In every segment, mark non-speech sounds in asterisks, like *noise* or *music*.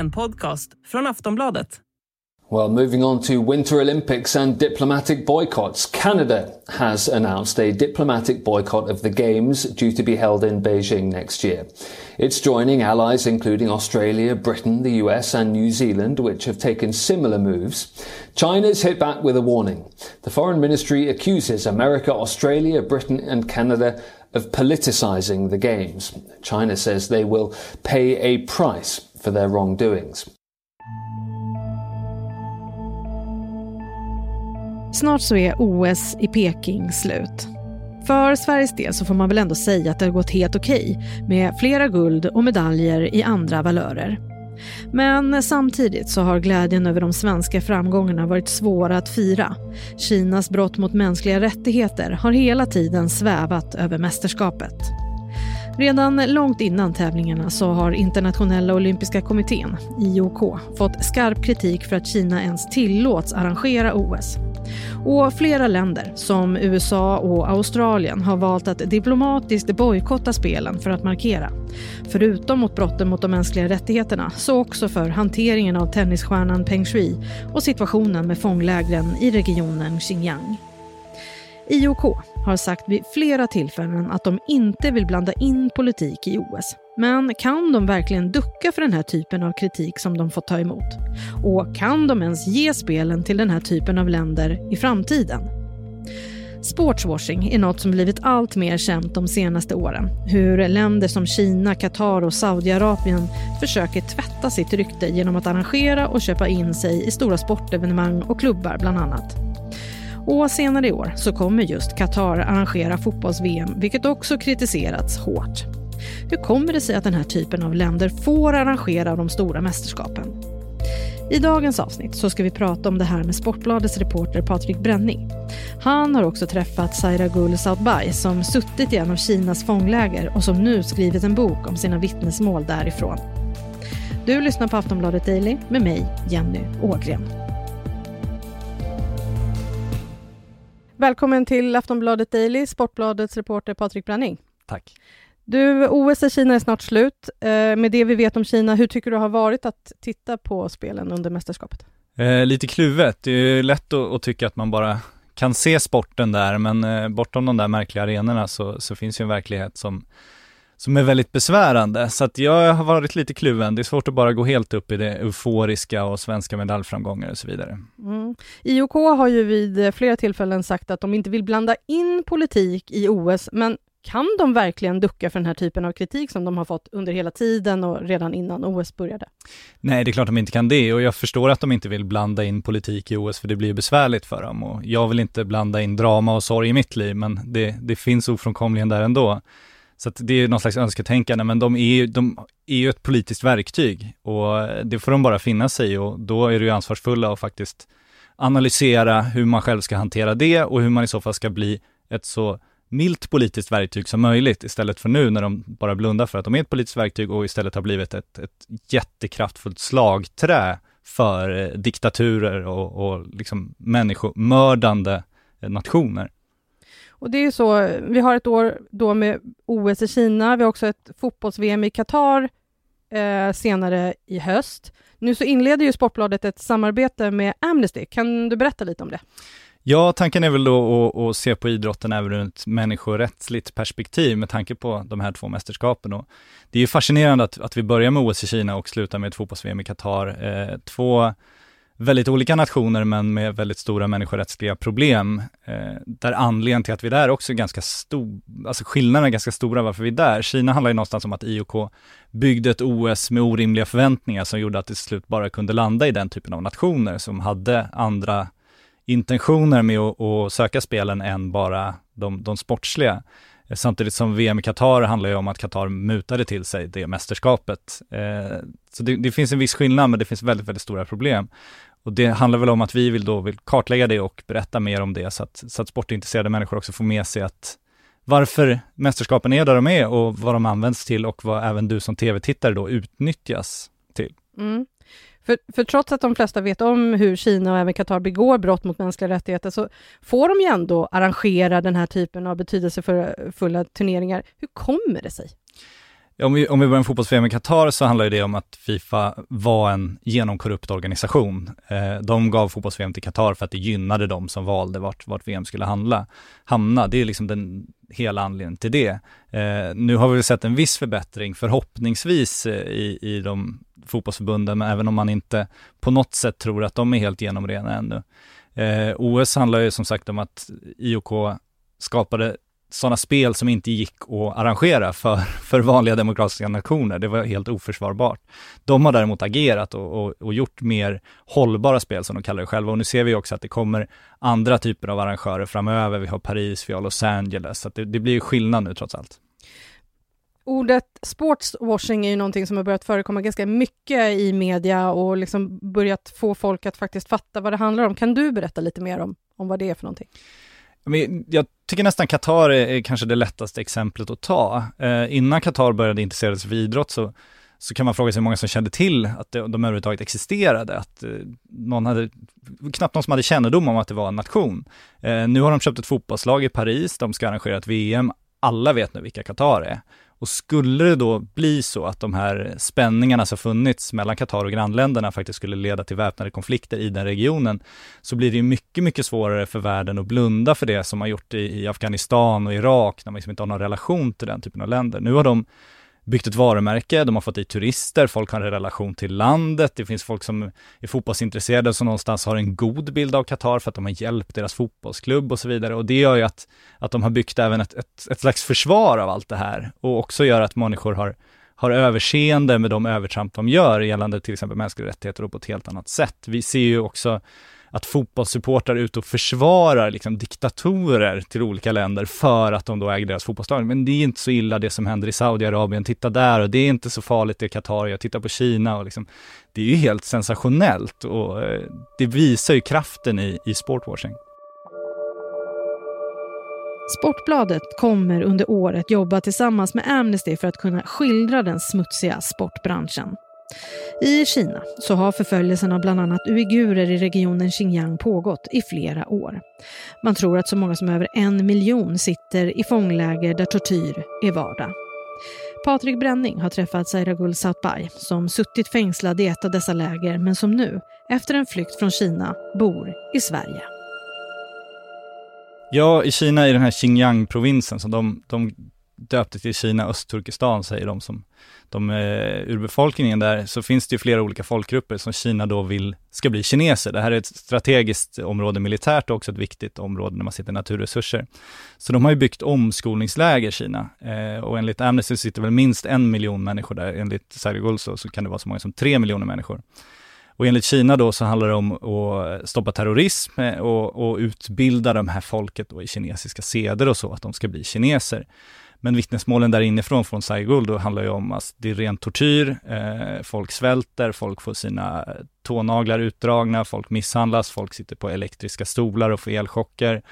en podcast från Aftonbladet. Well, moving on to Winter Olympics and diplomatic boycotts. Canada has announced a diplomatic boycott of the Games due to be held in Beijing next year. It's joining allies including Australia, Britain, the US, and New Zealand, which have taken similar moves. China's hit back with a warning. The Foreign Ministry accuses America, Australia, Britain, and Canada of politicizing the Games. China says they will pay a price for their wrongdoings. Snart så är OS i Peking slut. För Sveriges del så får man väl ändå säga att det har gått helt okej med flera guld och medaljer i andra valörer. Men samtidigt så har glädjen över de svenska framgångarna varit svåra att fira. Kinas brott mot mänskliga rättigheter har hela tiden svävat över mästerskapet. Redan långt innan tävlingarna så har Internationella olympiska kommittén, IOK, fått skarp kritik för att Kina ens tillåts arrangera OS. Och flera länder, som USA och Australien, har valt att diplomatiskt bojkotta spelen för att markera. Förutom mot brotten mot de mänskliga rättigheterna, så också för hanteringen av tennisstjärnan Peng Shui och situationen med fånglägren i regionen Xinjiang. IOK har sagt vid flera tillfällen att de inte vill blanda in politik i OS. Men kan de verkligen ducka för den här typen av kritik som de fått ta emot? Och kan de ens ge spelen till den här typen av länder i framtiden? Sportswashing är något som blivit allt mer känt de senaste åren. Hur länder som Kina, Qatar och Saudiarabien försöker tvätta sitt rykte genom att arrangera och köpa in sig i stora sportevenemang och klubbar bland annat. Och senare i år så kommer just Qatar arrangera fotbolls-VM, vilket också kritiserats hårt. Hur kommer det sig att den här typen av länder får arrangera de stora mästerskapen? I dagens avsnitt så ska vi prata om det här med Sportbladets reporter Patrik Bränning. Han har också träffat Saira Gul Southby som suttit i en av Kinas fångläger och som nu skrivit en bok om sina vittnesmål därifrån. Du lyssnar på Aftonbladet Daily med mig, Jenny Ågren. Välkommen till Aftonbladet Daily, Sportbladets reporter Patrik Branning. Tack. Du, OS i Kina är snart slut. Eh, med det vi vet om Kina, hur tycker du har varit att titta på spelen under mästerskapet? Eh, lite kluvet. Det är lätt att, att, tycka att man bara kan se sporten där, men eh, bortom de där märkliga arenorna så, så finns ju en verklighet som som är väldigt besvärande. Så att jag har varit lite kluven. Det är svårt att bara gå helt upp i det euforiska och svenska medaljframgångar och så vidare. Mm. IOK har ju vid eh, flera tillfällen sagt att de inte vill blanda in politik i OS, men kan de verkligen ducka för den här typen av kritik som de har fått under hela tiden och redan innan OS började? Nej, det är klart de inte kan det och jag förstår att de inte vill blanda in politik i OS för det blir besvärligt för dem och jag vill inte blanda in drama och sorg i mitt liv men det, det finns ofrånkomligen där ändå. Så att det är någon slags önsketänkande, men de är, ju, de är ju ett politiskt verktyg och det får de bara finna sig i och då är det ju ansvarsfulla att faktiskt analysera hur man själv ska hantera det och hur man i så fall ska bli ett så milt politiskt verktyg som möjligt istället för nu när de bara blundar för att de är ett politiskt verktyg och istället har blivit ett, ett jättekraftfullt slagträ för eh, diktaturer och, och liksom människomördande eh, nationer. Och det är ju så, vi har ett år då med OS i Kina, vi har också ett fotbolls-VM i Qatar eh, senare i höst. Nu så inleder ju Sportbladet ett samarbete med Amnesty. Kan du berätta lite om det? Ja, tanken är väl då att, att, se på idrotten även ur ett människorättsligt perspektiv med tanke på de här två mästerskapen. Och det är ju fascinerande att, att vi börjar med OS i Kina och slutar med ett fotbolls-VM i Qatar. Eh, två väldigt olika nationer men med väldigt stora människorättsliga problem. Eh, där anledningen till att vi är där också är ganska stor, alltså skillnaderna är ganska stora varför vi är där. Kina handlar ju någonstans om att IOK byggde ett OS med orimliga förväntningar som gjorde att det till slut bara kunde landa i den typen av nationer som hade andra intentioner med att, att söka spelen än bara de, de sportsliga. Eh, samtidigt som VM i Qatar handlar ju om att Qatar mutade till sig det mästerskapet. Eh, så det, det, finns en viss skillnad, men det finns väldigt, väldigt stora problem. Och det handlar väl om att vi vill då vill kartlägga det och berätta mer om det så att, så att sportintresserade människor också får med sig att varför mästerskapen är där de är och vad de används till och vad även du som tv-tittare då utnyttjas till. Mm. För, för, trots att de flesta vet om hur Kina och även Qatar begår brott mot mänskliga rättigheter så får de ju ändå arrangera den här typen av betydelsefulla turneringar. Hur kommer det sig? Om vi, om vi börjar med fotbolls-VM i Qatar så handlar det om att Fifa var en genomkorrupt organisation. Eh, de gav fotbolls-VM till Qatar för att det gynnade dem som valde vart, vart VM skulle handla, hamna. Det är liksom den hela anledningen till det. Eh, nu har vi sett en viss förbättring förhoppningsvis eh, i, i de fotbollsförbunden, men även om man inte på något sätt tror att de är helt genomrena ännu. Eh, OS handlar ju som sagt om att IOK skapade sådana spel som inte gick att arrangera för, *laughs* för vanliga demokratiska nationer. Det var helt oförsvarbart. De har däremot agerat och, och, och, gjort mer hållbara spel som de kallar det själva och nu ser vi också att det kommer andra typer av arrangörer framöver. Vi har Paris, vi har Los Angeles, så det, det blir skillnad nu trots allt. Ordet sportswashing är ju någonting som har börjat förekomma ganska mycket i media och liksom börjat få folk att faktiskt fatta vad det handlar om. Kan du berätta lite mer om, om vad det är för någonting? Jag tycker nästan Qatar är, kanske det lättaste exemplet att ta. Eh, innan Qatar började intressera sig för idrott så, så kan man fråga sig hur många som kände till att de, de överhuvudtaget existerade, att eh, någon hade, knappt någon som hade kännedom om att det var en nation. Eh, nu har de köpt ett fotbollslag i Paris, de ska arrangera ett VM, alla vet nu vilka Qatar är. Och skulle det då bli så att de här spänningarna som funnits mellan Qatar och grannländerna faktiskt skulle leda till väpnade konflikter i den regionen, så blir det ju mycket, mycket svårare för världen att blunda för det som man gjort i, i Afghanistan och Irak, när man liksom inte har någon relation till den typen av länder. Nu har de byggt ett varumärke, de har fått dit turister, folk har en relation till landet, det finns folk som är fotbollsintresserade som någonstans har en god bild av Qatar för att de har hjälpt deras fotbollsklubb och så vidare. Och det gör ju att, att de har byggt även ett, ett, ett slags försvar av allt det här och också gör att människor har har överseende med de övertramp de gör gällande till exempel mänskliga rättigheter och på ett helt annat sätt. Vi ser ju också att fotbollssupportrar är ute och försvarar liksom diktatorer till olika länder för att de då äger deras fotbollslag. Men det är inte så illa det som händer i Saudiarabien, titta där och det är inte så farligt i Qatar, jag tittar på Kina och liksom, det är ju helt sensationellt och eh, det visar ju kraften i, i sportwashing. Sportbladet kommer under året jobba tillsammans med Amnesty för att kunna skildra den smutsiga sportbranschen. I Kina så har förföljelsen av bland annat uigurer i regionen Xinjiang pågått i flera år. Man tror att så många som över en miljon sitter i fångläger där tortyr är vardag. Patrik Bränning har träffat Sairagul Sautbay som suttit fängslad i ett av dessa läger men som nu, efter en flykt från Kina, bor i Sverige. Ja, i Kina i den här Xinjiang-provinsen som de, de döpte till Kina Östturkestan säger de som de eh, urbefolkningen där, så finns det ju flera olika folkgrupper som Kina då vill ska bli kineser. Det här är ett strategiskt område militärt och också ett viktigt område när man sitter naturresurser. Så de har ju byggt omskolningsläger, Kina. Eh, och enligt Amnesty sitter väl minst en miljon människor där. Enligt Sergej så, så kan det vara så många som tre miljoner människor. Och enligt Kina då så handlar det om att stoppa terrorism eh, och, och utbilda de här folket då i kinesiska seder och så, att de ska bli kineser. Men vittnesmålen där inifrån från Saigul då handlar ju om att det är ren tortyr, eh, folk svälter, folk får sina eh, tånaglar utdragna, folk misshandlas, folk sitter på elektriska stolar och får elchocker.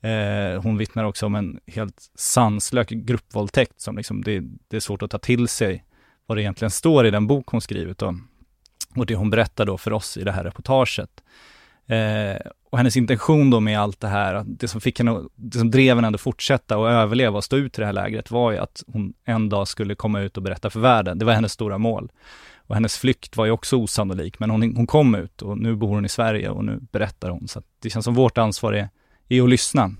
Eh, hon vittnar också om en helt sanslös gruppvåldtäkt som liksom, det, det, är svårt att ta till sig vad det egentligen står i den bok hon skrivit om. Och det hon berättar då för oss i det här reportaget. Eh, och hennes intention då med allt det här, det som fick henne, det som drev henne att fortsätta och överleva och stå ut i det här lägret var ju att hon en dag skulle komma ut och berätta för världen. Det var hennes stora mål. Och hennes flykt var ju också osannolik, men hon, hon kom ut och nu bor hon i Sverige och nu berättar hon. Så det känns som vårt ansvar är, är att lyssna.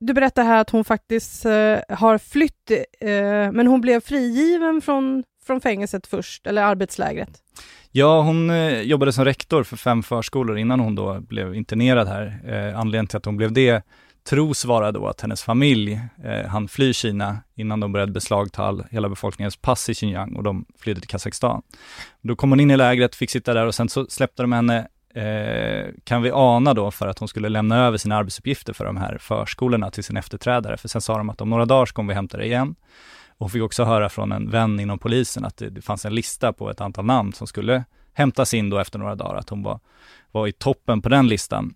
Du berättar här att hon faktiskt eh, har flytt, eh, men hon blev frigiven från, från fängelset först, eller arbetslägret. Ja, hon eh, jobbade som rektor för fem förskolor innan hon då blev internerad här. Eh, anledningen till att hon blev det tros vara då att hennes familj eh, hann fly Kina innan de började beslagta all, hela befolkningens pass i Xinjiang och de flydde till Kazakstan. Då kom hon in i lägret, fick sitta där och sen så släppte de henne, eh, kan vi ana då, för att hon skulle lämna över sina arbetsuppgifter för de här förskolorna till sin efterträdare. För sen sa de att om några dagar så kommer vi hämta dig igen. Och fick också höra från en vän inom polisen att det, det fanns en lista på ett antal namn som skulle hämtas in då efter några dagar, att hon var, var i toppen på den listan.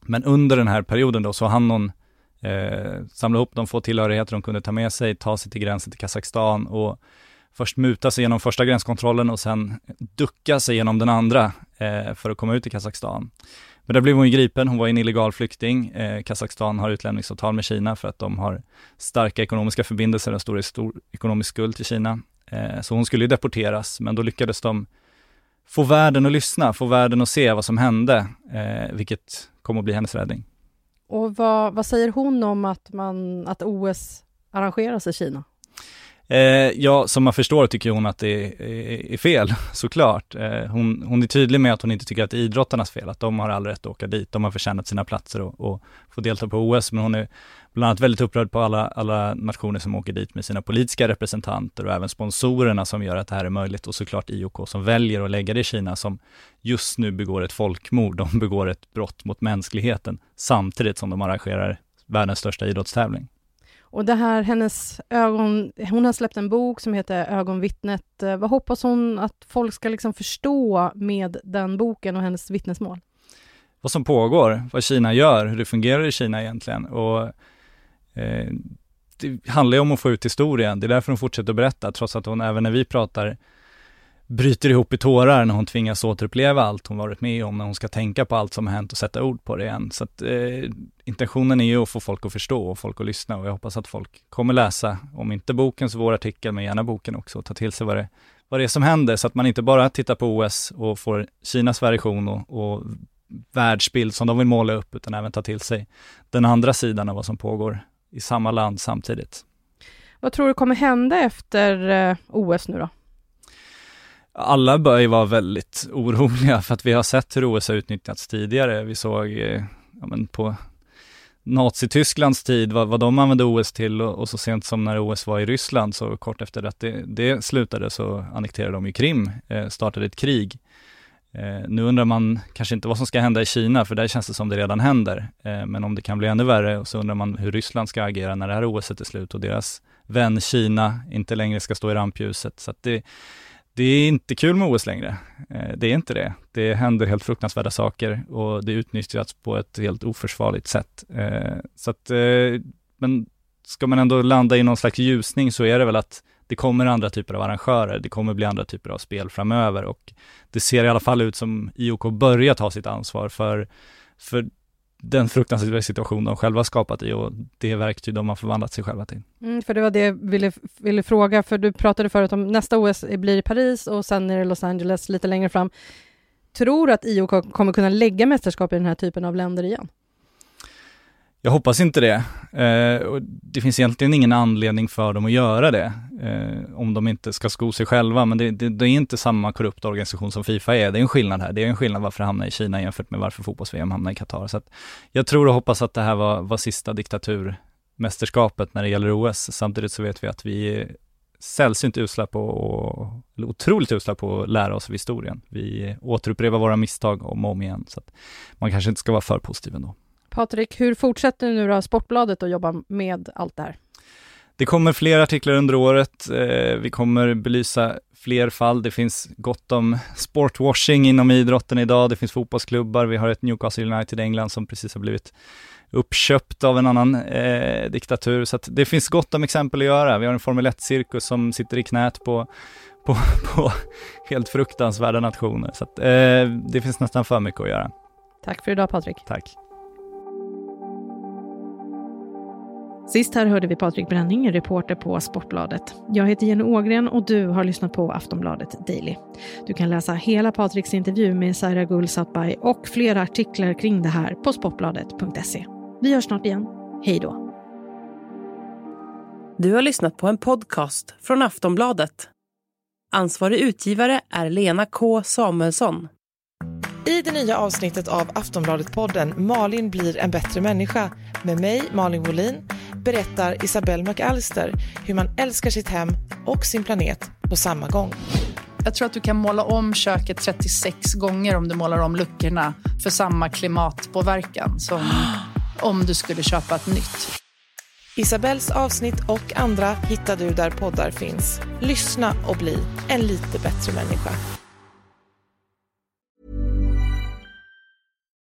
Men under den här perioden då så hann hon eh, samla ihop de få tillhörigheter hon kunde ta med sig, ta sig till gränsen till Kazakstan och först muta sig genom första gränskontrollen och sen ducka sig genom den andra eh, för att komma ut till Kazakstan. Men där blev hon ju gripen, hon var en illegal flykting. Eh, Kazakstan har utlämningsavtal med Kina för att de har starka ekonomiska förbindelser och stor, stor ekonomisk skuld till Kina. Eh, så hon skulle ju deporteras, men då lyckades de få världen att lyssna, få världen att se vad som hände, eh, vilket kom att bli hennes räddning. Och vad, vad säger hon om att, man, att OS arrangeras i Kina? Eh, ja, som man förstår tycker hon att det är, är, är fel, *laughs* såklart. Eh, hon, hon är tydlig med att hon inte tycker att det är idrottarnas fel, att de har all rätt att åka dit. De har förtjänat sina platser och, och få delta på OS, men hon är bland annat väldigt upprörd på alla, alla nationer som åker dit med sina politiska representanter och även sponsorerna som gör att det här är möjligt och såklart IOK som väljer att lägga det i Kina som just nu begår ett folkmord. De *laughs* begår ett brott mot mänskligheten samtidigt som de arrangerar världens största idrottstävling. Och det här, hennes ögon, hon har släppt en bok som heter Ögonvittnet. Eh, vad hoppas hon att folk ska liksom förstå med den boken och hennes vittnesmål? Vad som pågår, vad Kina gör, hur det fungerar i Kina egentligen. Och, eh, det handlar ju om att få ut historien, det är därför hon fortsätter att berätta, trots att hon även när vi pratar bryter ihop i tårar när hon tvingas återuppleva allt hon varit med om, när hon ska tänka på allt som har hänt och sätta ord på det igen. Så att, eh, intentionen är ju att få folk att förstå och folk att lyssna och jag hoppas att folk kommer läsa, om inte boken så vår artikel, men gärna boken också, och ta till sig vad det, vad det är som händer, så att man inte bara tittar på OS och får Kinas version och, och världsbild som de vill måla upp, utan även ta till sig den andra sidan av vad som pågår i samma land samtidigt. Vad tror du kommer hända efter eh, OS nu då? Alla bör ju vara väldigt oroliga för att vi har sett hur OS har utnyttjats tidigare. Vi såg eh, ja, men på Nazitysklands tid, vad, vad de använde OS till och, och, så sent som när OS var i Ryssland, så kort efter att det, det slutade så annekterade de ju Krim, eh, startade ett krig. Eh, nu undrar man kanske inte vad som ska hända i Kina, för där känns det som det redan händer. Eh, men om det kan bli ännu värre, och så undrar man hur Ryssland ska agera när det här OS är slut och deras vän Kina inte längre ska stå i rampljuset. Så att det, det är inte kul med OS längre. Eh, det är inte det. Det händer helt fruktansvärda saker och det utnyttjas på ett helt oförsvarligt sätt. Eh, så att, eh, men ska man ändå landa i någon slags ljusning så är det väl att det kommer andra typer av arrangörer, det kommer bli andra typer av spel framöver och det ser i alla fall ut som IOK börjar ta sitt ansvar för, för den fruktansvärda situation de själva skapat i och det verktyg de har förvandlat sig själva till. Mm, för det var det jag ville, ville fråga, för du pratade förut om nästa OS blir i Paris och sen är det Los Angeles lite längre fram. Tror du att IOK kommer kunna lägga mästerskap i den här typen av länder igen? Jag hoppas inte det. Eh, och det finns egentligen ingen anledning för dem att göra det, eh, om de inte ska sko sig själva. Men det, det, det, är inte samma korrupta organisation som Fifa är. Det är en skillnad här. Det är en skillnad varför det hamnar i Kina jämfört med varför fotbolls-VM hamnar i Qatar. Så jag tror och hoppas att det här var, var sista diktaturmästerskapet när det gäller OS. Samtidigt så vet vi att vi är sällsynt usla på, och, eller otroligt usla på att lära oss av historien. Vi återupprepar våra misstag om och om igen. Så att man kanske inte ska vara för positiv ändå. Patrik, hur fortsätter nu då Sportbladet att jobba med allt det här? Det kommer fler artiklar under året. Eh, vi kommer belysa fler fall. Det finns gott om sportwashing inom idrotten idag. Det finns fotbollsklubbar. Vi har ett Newcastle United England som precis har blivit uppköpt av en annan eh, diktatur. Så det finns gott om exempel att göra. Vi har en Formel 1-cirkus som sitter i knät på, på, *laughs* på helt fruktansvärda nationer. Så att, eh, det finns nästan för mycket att göra. Tack för idag Patrik. Tack. Sist här hörde vi Patrik Bränning, reporter på Sportbladet. Jag heter Jenny Ågren och du har lyssnat på Aftonbladet Daily. Du kan läsa hela Patriks intervju med Saira Gulsatbay och flera artiklar kring det här på sportbladet.se. Vi hörs snart igen. Hej då! Du har lyssnat på en podcast från Aftonbladet. Ansvarig utgivare är Lena K Samuelsson. I det nya avsnittet av Aftonbladet-podden Malin blir en bättre människa med mig, Malin Wolin berättar Isabelle McAllister hur man älskar sitt hem och sin planet på samma gång. Jag tror att du kan måla om köket 36 gånger om du målar om luckorna för samma klimatpåverkan som *gasps* om du skulle köpa ett nytt. Isabells avsnitt och andra hittar du där poddar finns. Lyssna och bli en lite bättre människa.